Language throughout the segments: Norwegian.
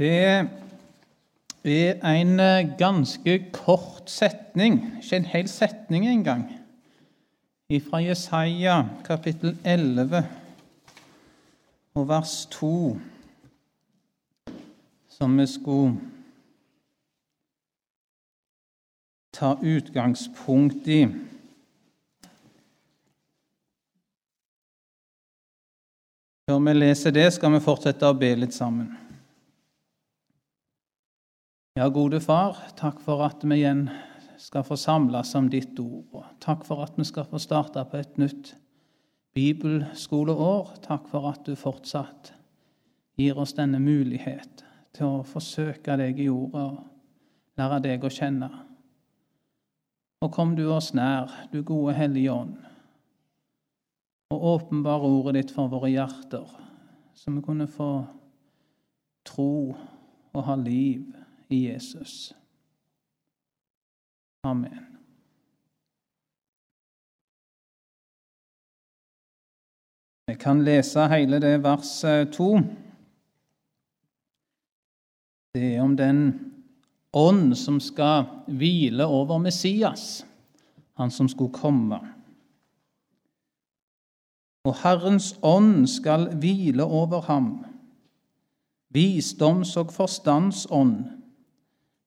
Det er en eh, ganske kort setning, ikke en hel setning engang, fra Jesaja kapittel 11 og vers 2, som vi skulle ta utgangspunkt i. Før vi leser det, skal vi fortsette å be litt sammen. Ja, gode Far, takk for at vi igjen skal få samles om ditt ord. Takk for at vi skal få starte på et nytt bibelskoleår. Takk for at du fortsatt gir oss denne mulighet til å forsøke deg i ordet og lære deg å kjenne. Og kom du oss nær, du gode Hellige Ånd, og åpenbar ordet ditt for våre hjerter, så vi kunne få tro og ha liv i Jesus. Amen. Jeg kan lese hele det verset to. Det er om den ånd som skal hvile over Messias, han som skulle komme. Og Herrens ånd skal hvile over ham, visdoms- og forstandsånd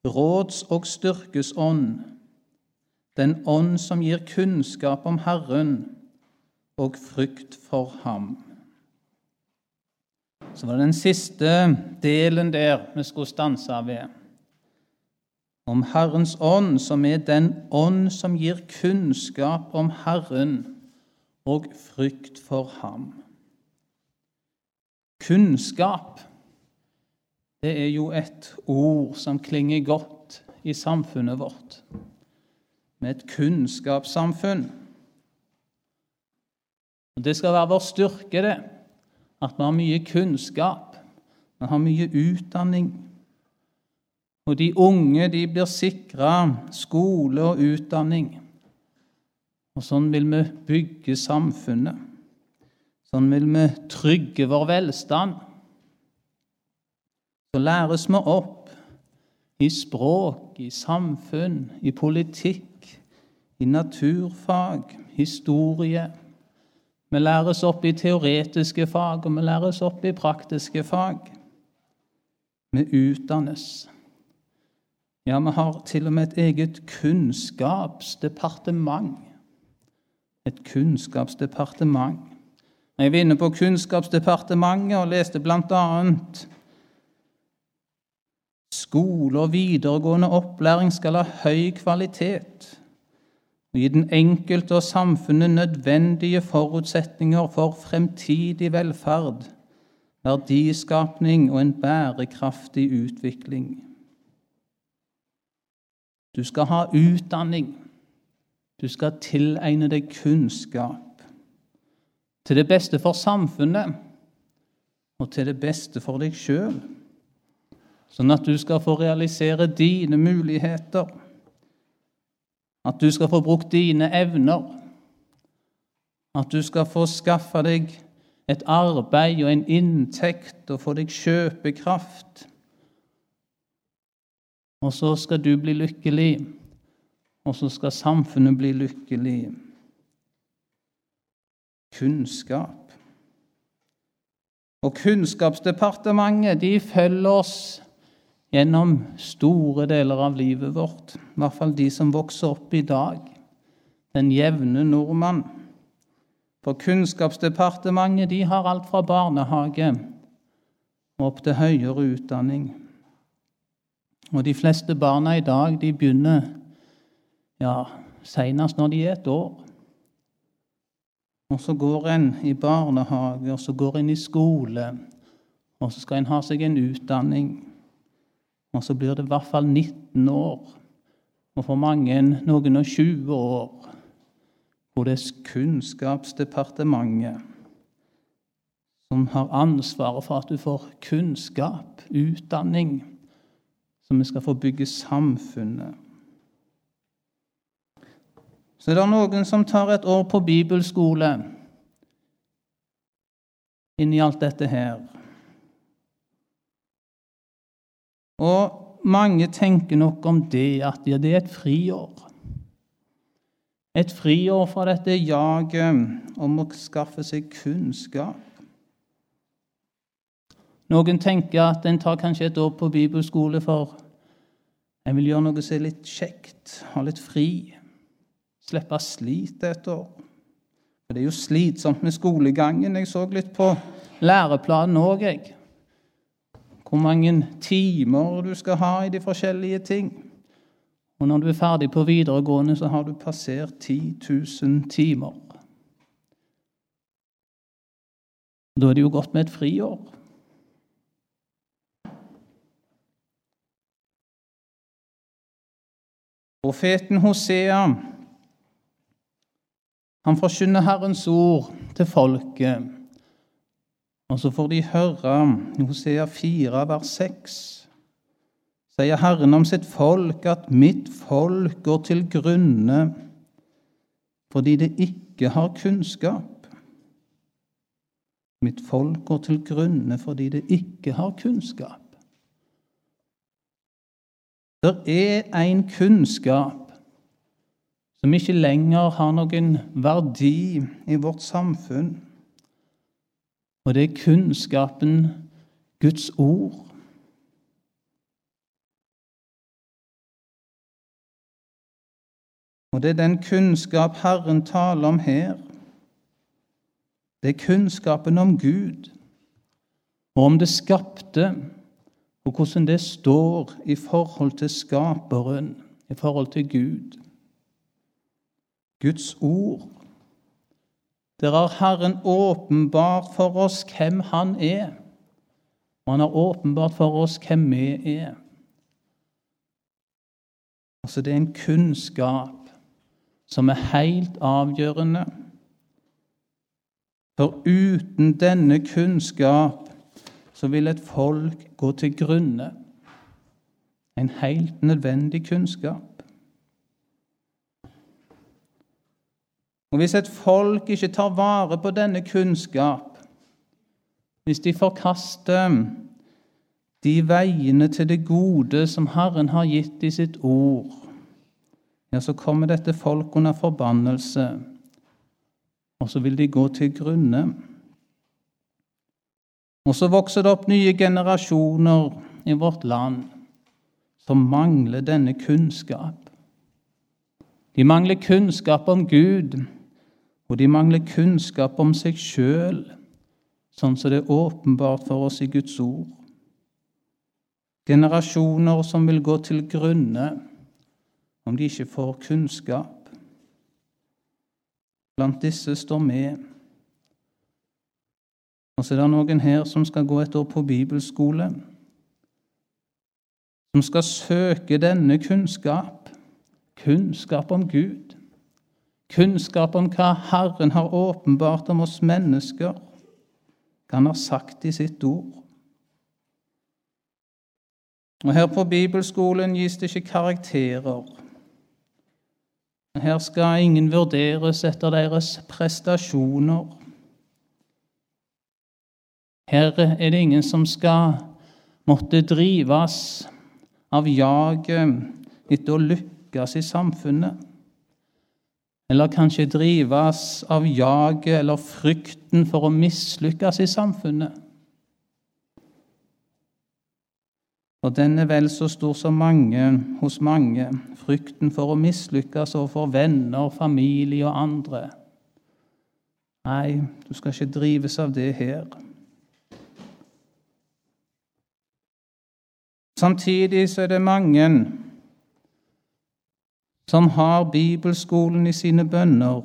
råds- og styrkesånd, den ånd som gir kunnskap om Herren og frykt for ham. Så var det den siste delen der vi skulle stanse ved. Om Herrens ånd, som er den ånd som gir kunnskap om Herren og frykt for ham. Kunnskap det er jo et ord som klinger godt i samfunnet vårt. Med et kunnskapssamfunn. Og Det skal være vår styrke, det. At vi har mye kunnskap. Vi har mye utdanning. Og de unge de blir sikra skole og utdanning. Og sånn vil vi bygge samfunnet. Sånn vil vi trygge vår velstand så læres vi opp i språk, i samfunn, i politikk, i naturfag, historie. Vi læres opp i teoretiske fag, og vi læres opp i praktiske fag. Vi utdannes. Ja, vi har til og med et eget kunnskapsdepartement. Et kunnskapsdepartement. Jeg var inne på Kunnskapsdepartementet og leste blant annet Skole og videregående opplæring skal ha høy kvalitet og gi den enkelte og samfunnet nødvendige forutsetninger for fremtidig velferd, verdiskapning og en bærekraftig utvikling. Du skal ha utdanning. Du skal tilegne deg kunnskap. Til det beste for samfunnet og til det beste for deg sjøl sånn at du skal få realisere dine muligheter, at du skal få brukt dine evner, at du skal få skaffe deg et arbeid og en inntekt og få deg kjøpekraft. Og så skal du bli lykkelig, og så skal samfunnet bli lykkelig. Kunnskap. Og Kunnskapsdepartementet de følger oss gjennom store deler av livet vårt, i hvert fall de som vokser opp i dag, den jevne nordmann. For Kunnskapsdepartementet de har alt fra barnehage opp til høyere utdanning. Og de fleste barna i dag de begynner ja, senest når de er et år. Og så går en i barnehage, og så går en i skole, og så skal en ha seg en utdanning. Og så blir det i hvert fall 19 år, og for mange noen og 20 år, hvor det er Kunnskapsdepartementet som har ansvaret for at du får kunnskap, utdanning, som vi skal få bygge samfunnet. Så er det noen som tar et år på bibelskole inn i alt dette her. Og mange tenker nok om det at ja, det er et friår. Et friår fra dette jaget om å skaffe seg kunnskap. Noen tenker at en tar kanskje et år på bibelskole for en vil gjøre noe som er litt kjekt, ha litt fri, slippe slit et år. For Det er jo slitsomt med skolegangen. Jeg så litt på læreplanen òg, jeg. Hvor mange timer du skal ha i de forskjellige ting. Og når du er ferdig på videregående, så har du passert 10 000 timer. Da er det jo godt med et friår. Profeten Hosea han forkynner Herrens ord til folket. Og så får de høre Hosea 4, vers 6. Sier Herren om sitt folk at 'mitt folk går til grunne fordi det ikke har kunnskap'. Mitt folk går til grunne fordi det ikke har kunnskap. Det er en kunnskap som ikke lenger har noen verdi i vårt samfunn. Og det er kunnskapen Guds ord. Og det er den kunnskap Herren taler om her. Det er kunnskapen om Gud og om det skapte og hvordan det står i forhold til Skaperen, i forhold til Gud. Guds ord. Der har Herren åpenbart for oss hvem Han er, og Han har åpenbart for oss hvem vi er. Altså, det er en kunnskap som er helt avgjørende. For uten denne kunnskap så vil et folk gå til grunne. En helt nødvendig kunnskap. Og Hvis et folk ikke tar vare på denne kunnskap, hvis de forkaster de veiene til det gode som Herren har gitt i sitt ord, ja, så kommer dette folk under forbannelse, og så vil de gå til grunne. Og så vokser det opp nye generasjoner i vårt land som mangler denne kunnskap. De mangler kunnskap om Gud, og de mangler kunnskap om seg sjøl, sånn som det er åpenbart for oss i Guds ord. Generasjoner som vil gå til grunne om de ikke får kunnskap. Blant disse står vi. Og så er det noen her som skal gå et år på bibelskole, som skal søke denne kunnskap, kunnskap om Gud, kunnskap om hva Herren har åpenbart om oss mennesker, hva Han har sagt i sitt ord. Og Her på bibelskolen gis det ikke karakterer. Her skal ingen vurderes etter deres prestasjoner. Her er det ingen som skal måtte drives av jaget etter å lykkes i samfunnet. Eller kanskje drives av jaget eller frykten for å mislykkes i samfunnet. Og den er vel så stor som mange hos mange, frykten for å mislykkes overfor venner, familie og andre. Nei, du skal ikke drives av det her. Samtidig så er det mange som har bibelskolen i sine bønner,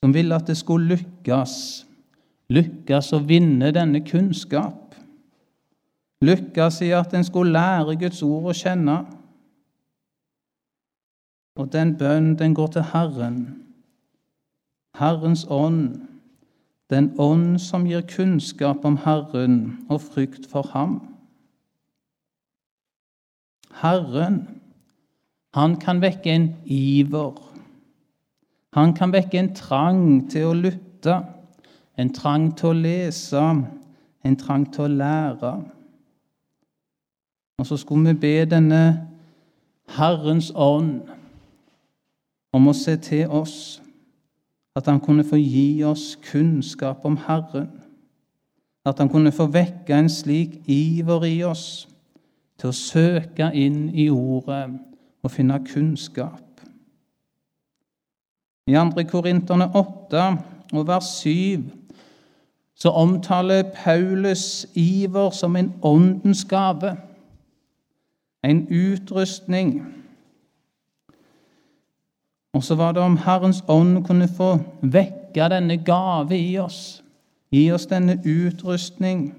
som vil at det skulle lykkes, lykkes å vinne denne kunnskap, lykkes i at en skulle lære Guds ord å kjenne. Og den bønnen, den går til Herren, Herrens ånd den ånd som gir kunnskap om Herren og frykt for ham. Herren, han kan vekke en iver. Han kan vekke en trang til å lytte, en trang til å lese, en trang til å lære. Og så skulle vi be denne Herrens ånd om å se til oss, at han kunne få gi oss kunnskap om Herren, at han kunne få vekke en slik iver i oss til å søke inn i Ordet og finne kunnskap. I 2. Korinterne 8 og vers 7 så omtaler Paulus iver som en åndens gave, en utrustning. Og så var det om Herrens ånd kunne få vekke denne gave i oss, gi oss denne utrustning,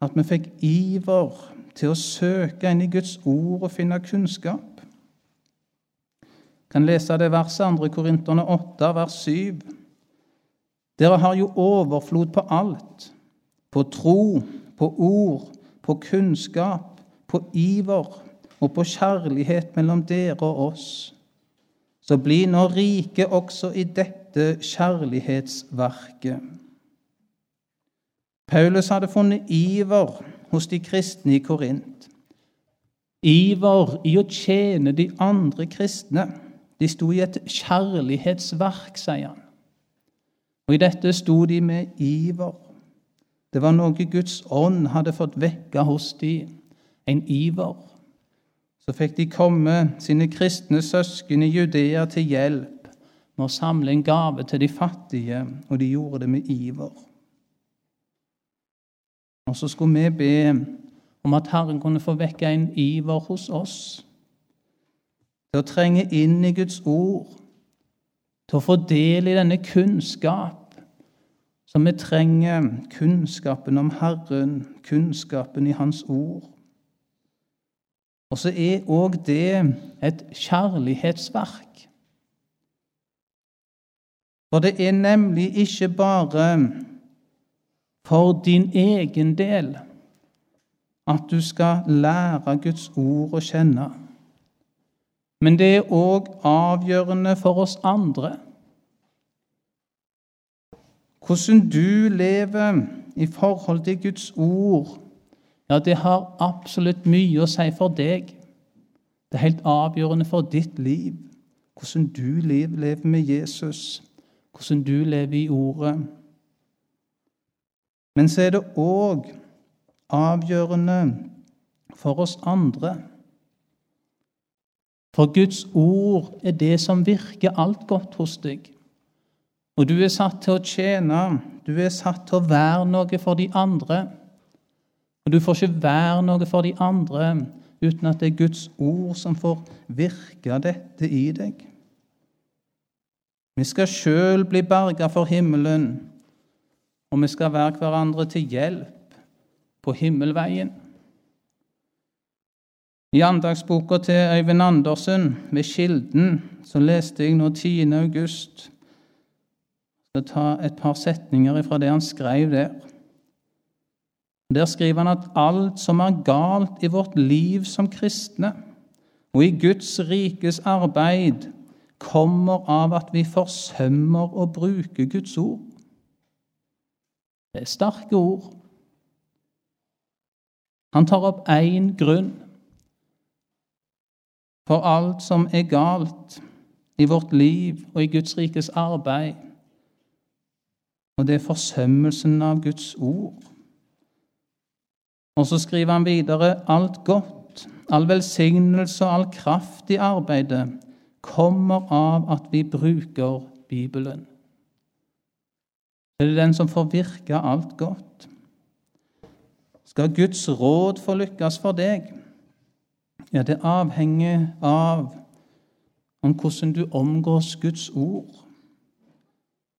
at vi fikk iver til å søke inn i Guds ord og finne kunnskap. Jeg kan lese det verset 2. Korinterne 8, vers 7. Dere har jo overflod på alt. På tro, på ord, på kunnskap, på iver og på kjærlighet mellom dere og oss. Så bli nå rike også i dette kjærlighetsverket. Paulus hadde funnet iver hos de kristne i Korint. Iver i å tjene de andre kristne. De sto i et kjærlighetsverk, sier han. Og i dette sto de med iver. Det var noe Guds ånd hadde fått vekka hos de, en iver. Så fikk de komme sine kristne søsken i Judea til hjelp med å samle en gave til de fattige, og de gjorde det med iver. Og så skulle vi be om at Herren kunne få vekke en iver hos oss til å trenge inn i Guds ord, til å få del i denne kunnskap så vi trenger kunnskapen om Herren, kunnskapen i Hans ord. Og så er òg det et kjærlighetsverk. For det er nemlig ikke bare for din egen del at du skal lære Guds ord å kjenne. Men det er òg avgjørende for oss andre hvordan du lever i forhold til Guds ord, ja, det har absolutt mye å si for deg. Det er helt avgjørende for ditt liv. Hvordan du lever med Jesus, hvordan du lever i Ordet. Men så er det òg avgjørende for oss andre. For Guds ord er det som virker alt godt hos deg. Og du er satt til å tjene, du er satt til å være noe for de andre. Og du får ikke være noe for de andre uten at det er Guds ord som får virke dette i deg. Vi skal sjøl bli berga for himmelen, og vi skal være hverandre til hjelp på himmelveien. I andagsboka til Øyvind Andersen ved Kilden så leste jeg nå 10. august skal ta et par setninger fra det han skrev der. Der skriver han at alt som er galt i vårt liv som kristne, og i Guds rikes arbeid, kommer av at vi forsømmer å bruke Guds ord. Det er sterke ord. Han tar opp én grunn for alt som er galt i vårt liv og i Guds rikes arbeid og det er forsømmelsen av Guds ord. Og så skriver han videre alt godt, all velsignelse og all kraft i arbeidet kommer av at vi bruker Bibelen. Det er den som får virke alt godt. Skal Guds råd få lykkes for deg? Ja, det avhenger av om hvordan du omgås Guds ord.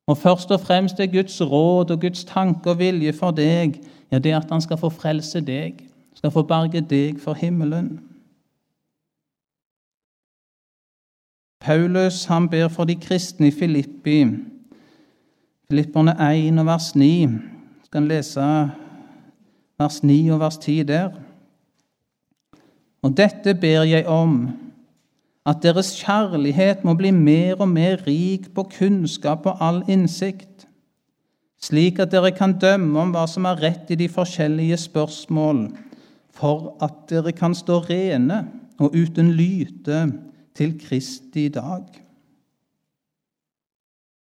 Og først og fremst er Guds råd og Guds tanke og vilje for deg ja, det at han skal få frelse deg, skal få berge deg for himmelen. Paulus han ber for de kristne i Filippi, Filipperne 1 og vers 9. Jeg kan lese vers 9 og vers 10 der. Og dette ber jeg om at deres kjærlighet må bli mer og mer rik på kunnskap og all innsikt, slik at dere kan dømme om hva som er rett i de forskjellige spørsmål, for at dere kan stå rene og uten lyte til Kristi dag.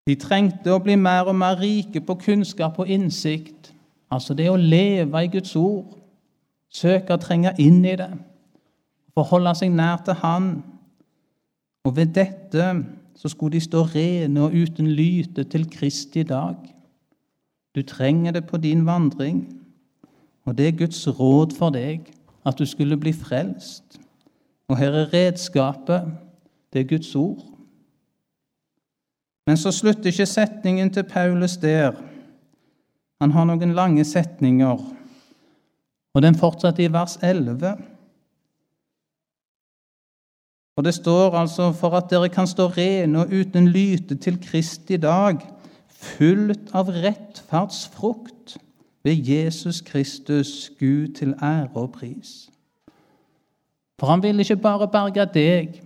De trengte å bli mer og mer rike på kunnskap og innsikt, altså det å leve i Guds ord, søke å trenge inn i det, forholde seg nær til Han. Og ved dette så skulle de stå rene og uten lyte til Kristi dag. Du trenger det på din vandring, og det er Guds råd for deg at du skulle bli frelst. Og her er redskapet. Det er Guds ord. Men så slutter ikke setningen til Paulus der. Han har noen lange setninger, og den fortsetter i vers 11. Og Det står altså for at dere kan stå rene og uten lyte til Kristi dag, fullt av rettferdsfrukt ved Jesus Kristus, Gud til ære og pris. For han ville ikke bare berge deg,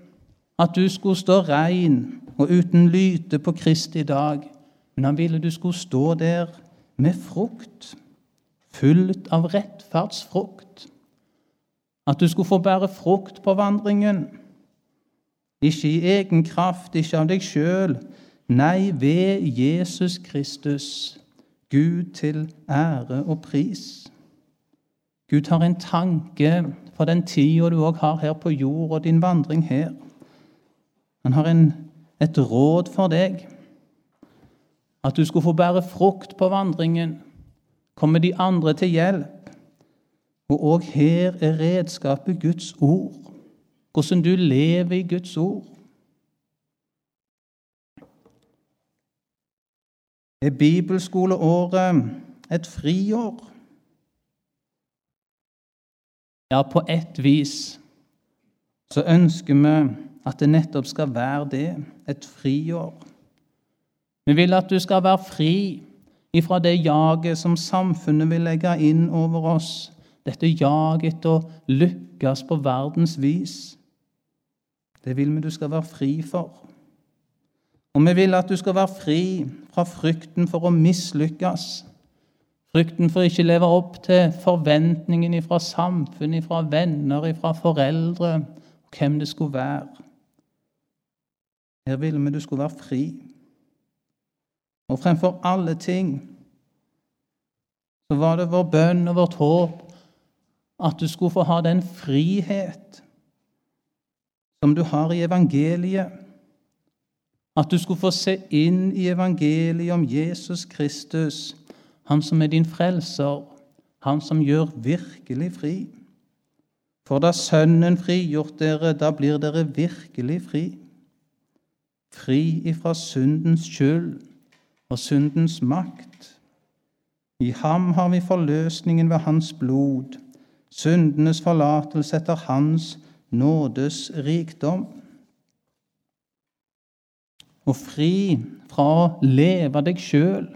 at du skulle stå rein og uten lyte på Kristi dag, men han ville du skulle stå der med frukt, fullt av rettferdsfrukt. At du skulle få bære frukt på vandringen. Ikke i egen kraft, ikke av deg sjøl, nei, ved Jesus Kristus, Gud til ære og pris. Gud har en tanke for den tida du òg har her på jord, og din vandring her. Han har en, et råd for deg. At du skulle få bære frukt på vandringen, komme de andre til hjelp. Og òg her er redskapet Guds ord, hvordan du lever i Guds ord. Er bibelskoleåret et friår? Ja, på ett vis så ønsker vi at det nettopp skal være det, et friår. Vi vil at du skal være fri ifra det jaget som samfunnet vil legge inn over oss, dette jaget etter å lykkes på verdens vis. Det vil vi du skal være fri for. Og vi vil at du skal være fri fra frykten for å mislykkes. Frykten for ikke leve opp til forventningen fra samfunnet, fra venner, fra foreldre, hvem det skulle være. Her ville vi du skulle være fri. Og fremfor alle ting så var det vår bønn og vårt håp at du skulle få ha den frihet som du har i evangeliet. At du skulle få se inn i evangeliet om Jesus Kristus han som er din frelser, han som gjør virkelig fri. For da Sønnen frigjort dere, da blir dere virkelig fri. Fri ifra syndens skyld og syndens makt. I ham har vi forløsningen ved hans blod, syndenes forlatelse etter hans nådes rikdom. Og fri fra å leve deg sjøl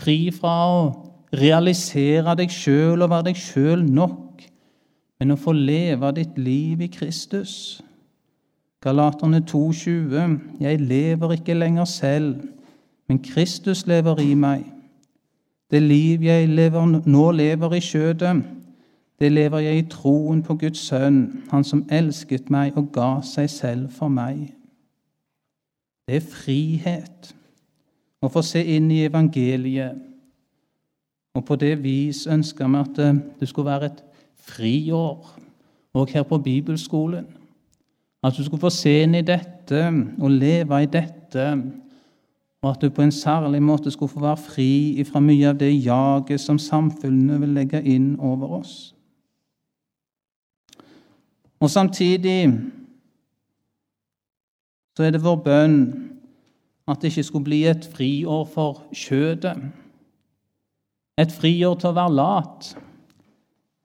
Fri fra å realisere deg sjøl og være deg sjøl nok, men å få leve ditt liv i Kristus. Galaterne 2,20.: Jeg lever ikke lenger selv, men Kristus lever i meg. Det liv jeg lever, nå lever i skjødet, det lever jeg i troen på Guds sønn, Han som elsket meg og ga seg selv for meg. Det er frihet å få se inn i evangeliet. Og på det vis ønsker vi at eh, det skulle være et friår òg her på bibelskolen. At du skulle få se inn i dette og leve i dette, og at du på en særlig måte skulle få være fri fra mye av det jaget som samfunnet vil legge inn over oss. Og samtidig så er det vår bønn at det ikke skulle bli et friår for kjødet. Et friår til å være lat.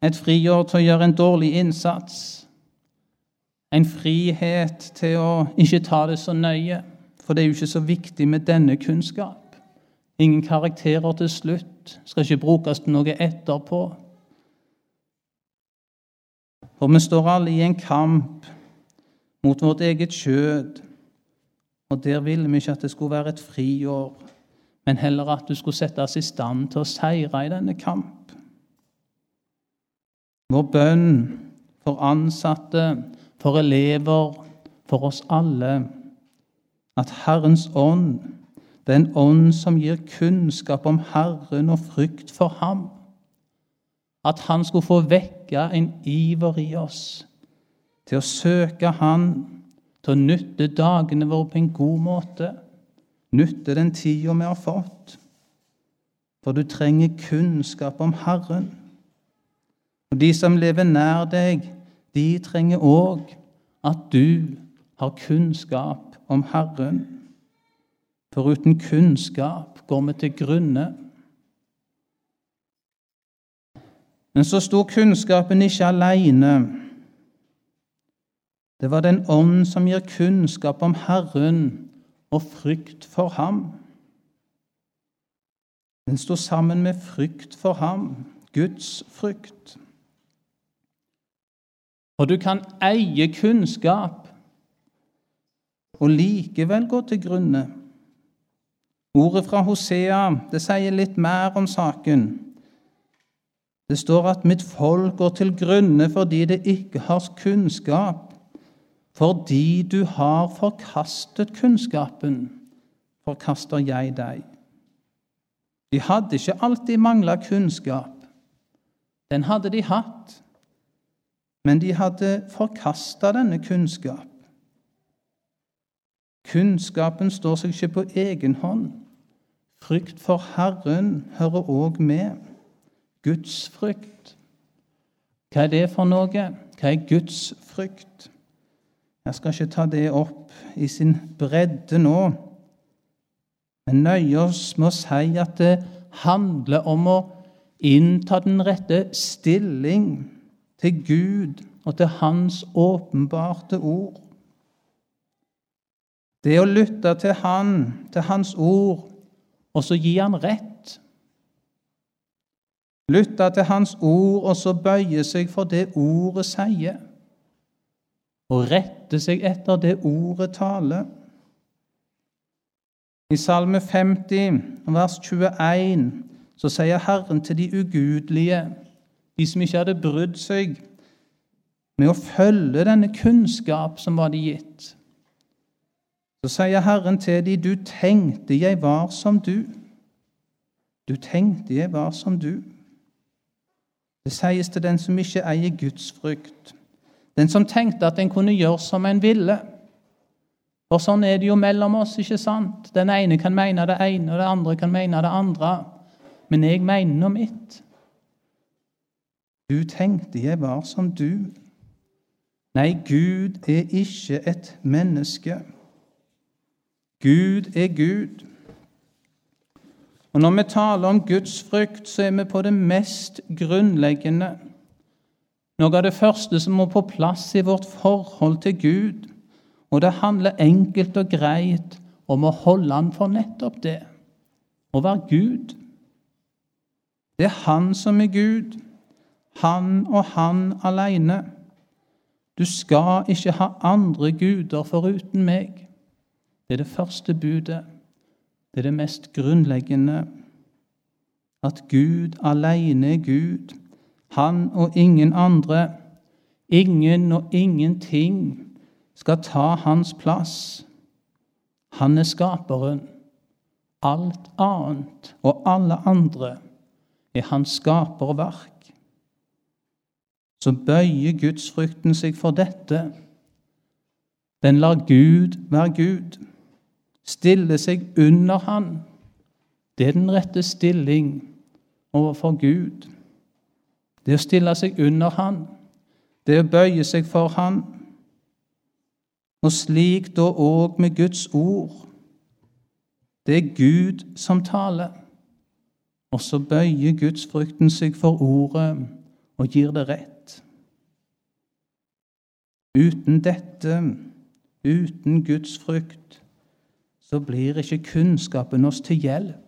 Et friår til å gjøre en dårlig innsats. En frihet til å ikke ta det så nøye, for det er jo ikke så viktig med denne kunnskap. Ingen karakterer til slutt. Skal ikke brukes til noe etterpå. For vi står alle i en kamp mot vårt eget kjød og der ville vi ikke at det skulle være et friår, men heller at du skulle sette oss i stand til å seire i denne kamp. Vår bønn for ansatte, for elever, for oss alle, at Herrens ånd, den ånd som gir kunnskap om Herren og frykt for ham, at han skulle få vekke en iver i oss til å søke Han, til å nytte dagene våre på en god måte, nytte den tida vi har fått. For du trenger kunnskap om Herren. Og de som lever nær deg, de trenger òg at du har kunnskap om Herren. For uten kunnskap går vi til grunne. Men så sto kunnskapen ikke aleine. Det var den ånd som gir kunnskap om Herren og frykt for ham. Den sto sammen med frykt for ham, Guds frykt. Og du kan eie kunnskap og likevel gå til grunne. Ordet fra Hosea det sier litt mer om saken. Det står at 'mitt folk går til grunne fordi det ikke har kunnskap'. Fordi du har forkastet kunnskapen, forkaster jeg deg. De hadde ikke alltid mangla kunnskap. Den hadde de hatt. Men de hadde forkasta denne kunnskap. Kunnskapen står seg ikke på egen hånd. Frykt for Herren hører òg med. Guds frykt. Hva er det for noe? Hva er Guds frykt? Jeg skal ikke ta det opp i sin bredde nå, men nøye oss med å si at det handler om å innta den rette stilling til Gud og til Hans åpenbarte ord. Det å lytte til Han, til Hans ord, og så gi Han rett. Lytte til Hans ord og så bøye seg for det ordet sier og rette seg etter det ordet taler. I Salme 50, vers 21, så sier Herren til de ugudelige, de som ikke hadde brydd seg med å følge denne kunnskap som var de gitt. Så sier Herren til de, du tenkte jeg var som du. Du tenkte jeg var som du. Det sies til den som ikke eier Guds frykt. Den som tenkte at en kunne gjøre som en ville. For sånn er det jo mellom oss, ikke sant? Den ene kan mene det ene, og det andre kan mene det andre. Men jeg mener noe mitt. Du tenkte jeg var som du. Nei, Gud er ikke et menneske. Gud er Gud. Og Når vi taler om Guds frykt, så er vi på det mest grunnleggende. Noe av det første som må på plass i vårt forhold til Gud. Og det handler enkelt og greit om å holde Han for nettopp det å være Gud. Det er Han som er Gud, Han og Han alene. Du skal ikke ha andre guder foruten meg. Det er det første budet. Det er det mest grunnleggende. At Gud alene er Gud han og ingen andre, ingen og ingenting, skal ta hans plass. Han er skaperen. Alt annet og alle andre er hans skaperverk. Så bøyer gudsfrykten seg for dette. Den lar Gud være Gud, stille seg under Han. Det er den rette stilling overfor Gud. Det å stille seg under Han, det å bøye seg for Han. Og slik da òg med Guds ord. Det er Gud som taler. Og så bøyer gudsfrykten seg for ordet og gir det rett. Uten dette, uten Guds frykt, så blir ikke kunnskapen oss til hjelp.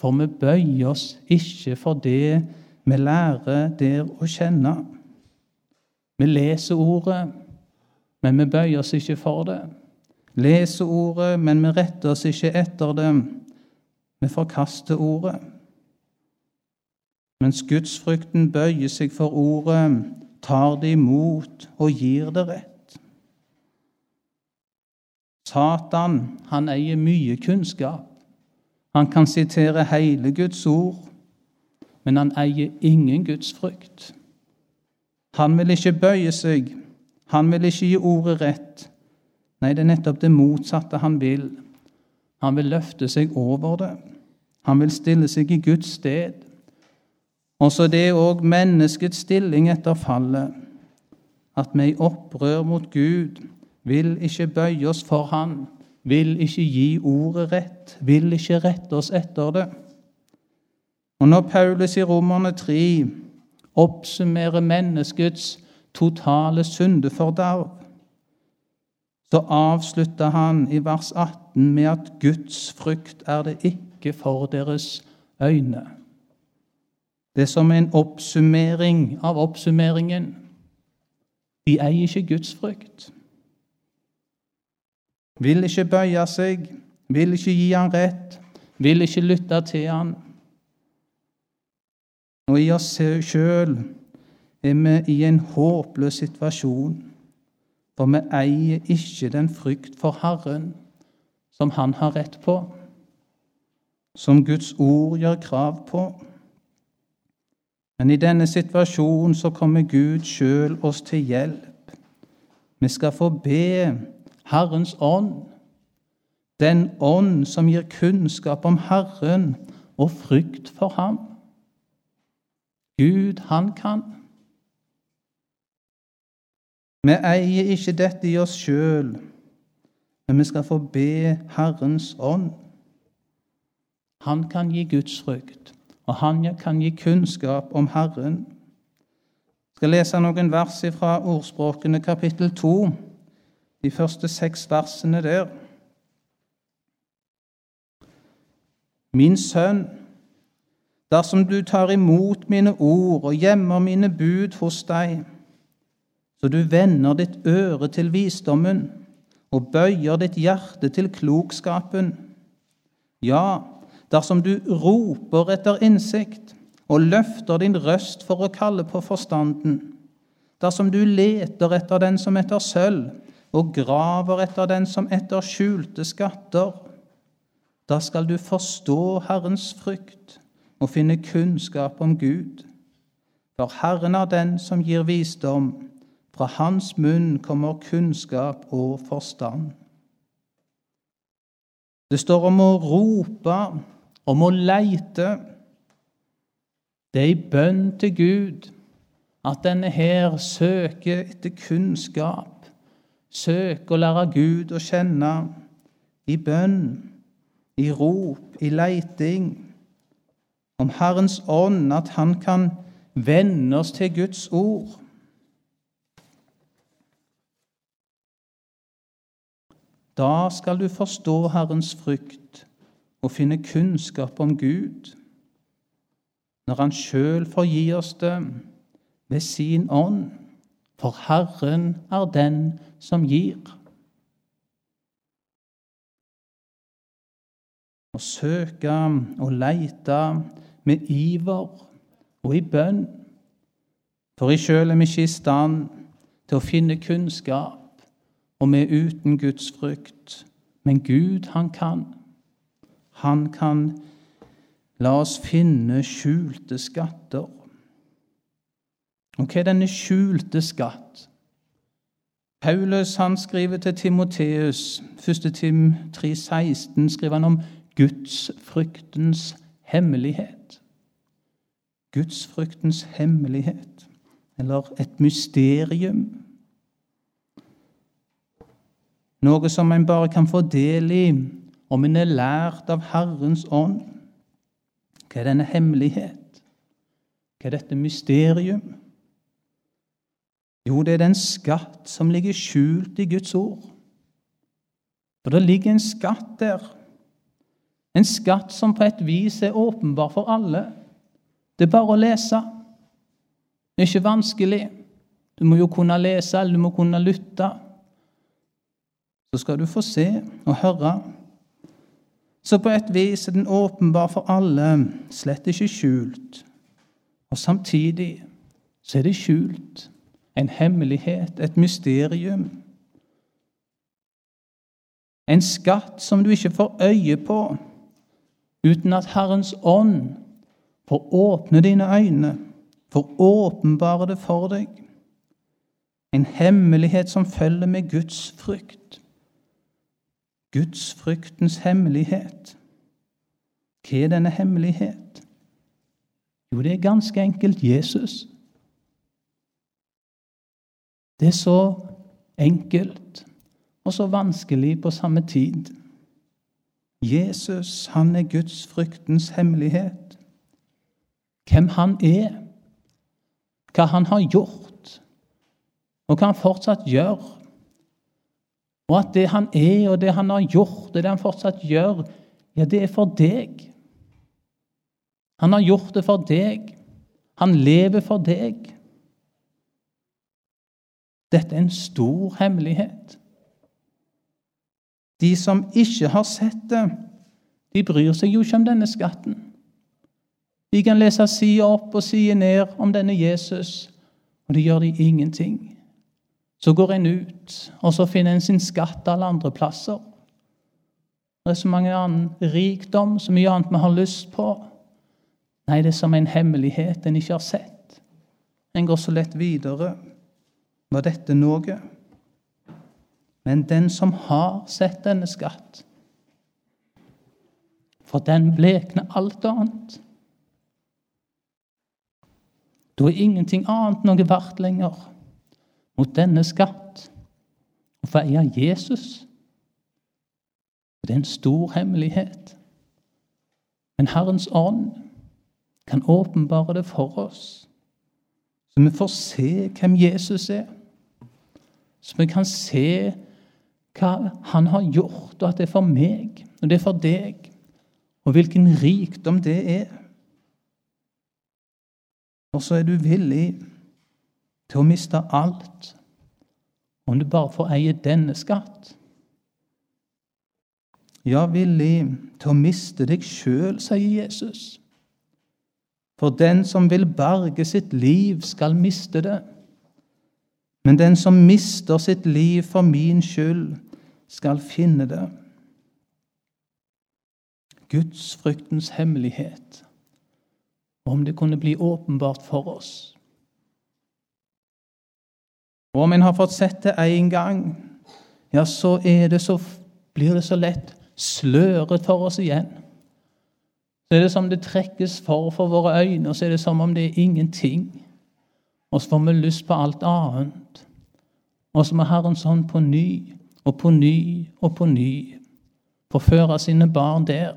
For vi bøyer oss ikke for det vi lærer der å kjenne. Vi leser ordet, men vi bøyer oss ikke for det. Leser ordet, men vi retter oss ikke etter det. Vi forkaster ordet. mens gudsfrykten bøyer seg for ordet, tar det imot og gir det rett. Satan, han eier mye kunnskap. Han kan sitere hele Guds ord, men han eier ingen Guds frykt. Han vil ikke bøye seg, han vil ikke gi ordet rett. Nei, det er nettopp det motsatte han vil. Han vil løfte seg over det. Han vil stille seg i Guds sted. Også det er òg menneskets stilling etter fallet. At vi i opprør mot Gud vil ikke bøye oss for Han, vil ikke gi ordet rett, vil ikke rette oss etter det. Og når Paulus i Romerne 3 oppsummerer menneskets totale syndeforderv, så avslutter han i vers 18 med at Guds frykt er det ikke for deres øyne. Det er som en oppsummering av oppsummeringen. De eier ikke Guds frykt vil ikke bøye seg, vil ikke gi han rett, vil ikke lytte til han. Og i oss sjøl er vi i en håpløs situasjon, for vi eier ikke den frykt for Herren som Han har rett på, som Guds ord gjør krav på. Men i denne situasjonen så kommer Gud sjøl oss til hjelp. Vi skal få be Herrens ånd, den ånd som gir kunnskap om Herren og frykt for ham. Gud, han kan. Vi eier ikke dette i oss sjøl, men vi skal få be Herrens ånd. Han kan gi Guds frykt, og han kan gi kunnskap om Herren. Jeg skal lese noen vers fra Ordspråkene kapittel 2 de første seks versene der. Min sønn, dersom du tar imot mine ord og gjemmer mine bud hos deg, så du vender ditt øre til visdommen og bøyer ditt hjerte til klokskapen, ja, dersom du roper etter innsikt og løfter din røst for å kalle på forstanden, dersom du leter etter den som etter sølv, og graver etter den som etter skjulte skatter. Da skal du forstå Herrens frykt og finne kunnskap om Gud. For Herren er den som gir visdom. Fra hans munn kommer kunnskap og forstand. Det står om å rope, om å leite. Det er i bønn til Gud at denne her søker etter kunnskap søker å lære Gud å kjenne i bønn, i rop, i leiting. Om Herrens ånd, at Han kan vende oss til Guds ord. Da skal du forstå Herrens frykt og finne kunnskap om Gud, når Han sjøl forgir oss det ved sin ånd. For Herren er den som gir. Å søke og leite med iver og i bønn. For i sjøl er vi ikke i stand til å finne kunnskap, og vi er uten Guds frykt. Men Gud, han kan. Han kan la oss finne skjulte skatter. Og hva er denne skjulte skatt? Paulus han skriver til Timoteus, 1. Tim 3,16, skriver han om gudsfryktens hemmelighet. Gudsfryktens hemmelighet, eller et mysterium. Noe som en bare kan få del i om en er lært av Herrens ånd. Hva er denne hemmelighet? Hva er dette mysterium? Jo, det er den skatt som ligger skjult i Guds ord. For det ligger en skatt der. En skatt som på et vis er åpenbar for alle. Det er bare å lese. Det er ikke vanskelig. Du må jo kunne lese, eller du må kunne lytte. Så skal du få se og høre. Så på et vis er den åpenbar for alle, slett ikke skjult. Og samtidig så er det skjult. En hemmelighet, et mysterium. En skatt som du ikke får øye på uten at Herrens ånd får åpne dine øyne, får åpenbare det for deg. En hemmelighet som følger med Guds frykt. Gudsfryktens hemmelighet. Hva er denne hemmelighet? Jo, det er ganske enkelt Jesus. Det er så enkelt og så vanskelig på samme tid. Jesus, han er Guds fryktens hemmelighet. Hvem han er, hva han har gjort, og hva han fortsatt gjør. Og at det han er, og det han har gjort, og det han fortsatt gjør, ja, det er for deg. Han har gjort det for deg. Han lever for deg. Dette er en stor hemmelighet. De som ikke har sett det, de bryr seg jo ikke om denne skatten. De kan lese side opp og side ned om denne Jesus, og det gjør de ingenting. Så går en ut, og så finner en sin skatt alle andre plasser. Det er så mange annen rikdom, så mye annet vi har lyst på. Nei, det er som en hemmelighet en ikke har sett. En går så lett videre. Var dette noe? Men den som har sett denne skatt, for den blekner alt annet. Da er ingenting annet noe verdt lenger mot denne skatt. og få Jesus. Det er en stor hemmelighet. Men Herrens ånd kan åpenbare det for oss, så vi får se hvem Jesus er. Så vi kan se hva han har gjort, og at det er for meg, og det er for deg, og hvilken rikdom det er. Og så er du villig til å miste alt om du bare får eie denne skatt. Ja, villig til å miste deg sjøl, sier Jesus. For den som vil berge sitt liv, skal miste det. Men den som mister sitt liv for min skyld, skal finne det. Guds fryktens hemmelighet, om det kunne bli åpenbart for oss. Og om en har fått sett det én gang, ja, så, det så blir det så lett sløret for oss igjen. Så er det som det trekkes for for våre øyne, og så er det som om det er ingenting. Og så får vi lyst på alt annet. Og så må Herren sånn på ny og på ny og på ny forføre sine barn der.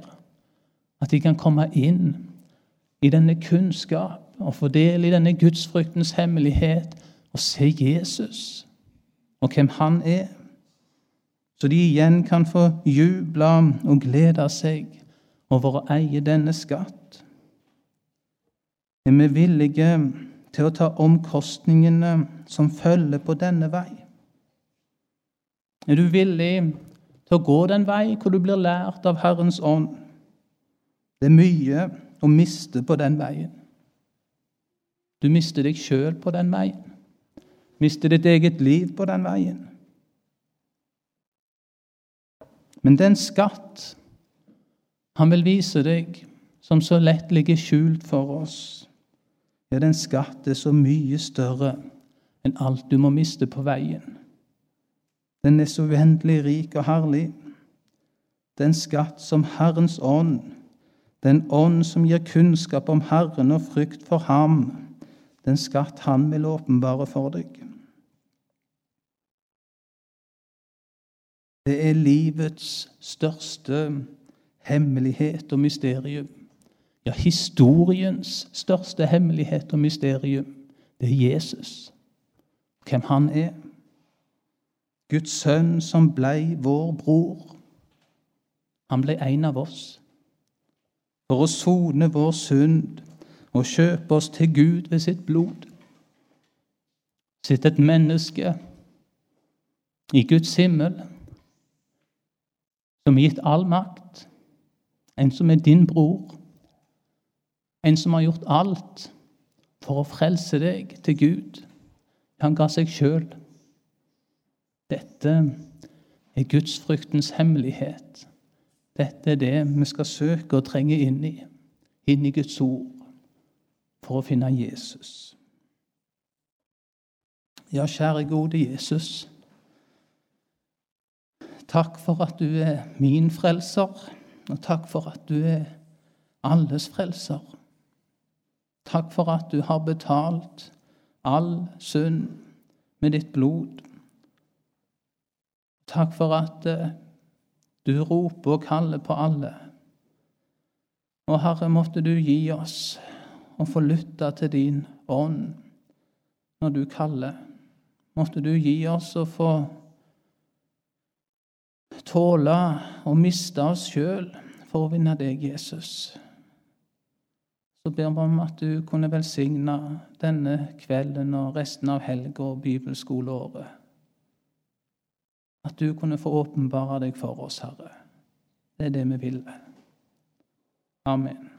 At de kan komme inn i denne kunnskap og få del i denne gudsfryktens hemmelighet og se Jesus og hvem han er. Så de igjen kan få juble og glede seg over å eie denne skatt. Er vi villige til å ta omkostningene som følger på denne vei. Er du villig til å gå den vei hvor du blir lært av Herrens ånd? Det er mye å miste på den veien. Du mister deg sjøl på den veien. Mister ditt eget liv på den veien. Men den skatt han vil vise deg, som så lett ligger skjult for oss, ja, den skatt er så mye større enn alt du må miste på veien. Den er så uendelig rik og herlig. Den skatt som Herrens ånd, den ånd som gir kunnskap om Herren og frykt for ham, den skatt Han vil åpenbare for deg. Det er livets største hemmelighet og mysterium. Ja, historiens største hemmelighet og mysterium, det er Jesus. Hvem han er. Guds sønn som blei vår bror. Han blei en av oss for å sone vår synd og kjøpe oss til Gud ved sitt blod. Sitt et menneske i Guds himmel som er gitt all makt, en som er din bror en som har gjort alt for å frelse deg til Gud. Han ga seg sjøl. Dette er gudsfryktens hemmelighet. Dette er det vi skal søke og trenge inn i, inn i Guds ord, for å finne Jesus. Ja, kjære gode Jesus. Takk for at du er min frelser, og takk for at du er alles frelser. Takk for at du har betalt all synd med ditt blod. Takk for at eh, du roper og kaller på alle. Og Herre, måtte du gi oss å få lytte til din ånd når du kaller. Måtte du gi oss å få tåle å miste oss sjøl for å vinne deg, Jesus. Så ber vi om at du kunne velsigne denne kvelden og resten av helga og bibelskoleåret. At du kunne få åpenbare deg for oss, Herre. Det er det vi vil. Amen.